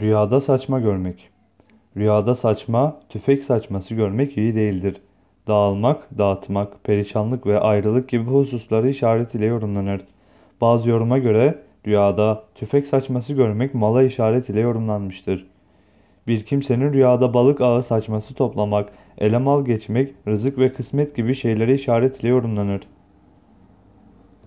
Rüyada saçma görmek. Rüyada saçma, tüfek saçması görmek iyi değildir. Dağılmak, dağıtmak, perişanlık ve ayrılık gibi hususları işaret ile yorumlanır. Bazı yoruma göre rüyada tüfek saçması görmek mala işaret ile yorumlanmıştır. Bir kimsenin rüyada balık ağı saçması toplamak, ele mal geçmek, rızık ve kısmet gibi şeylere işaret ile yorumlanır.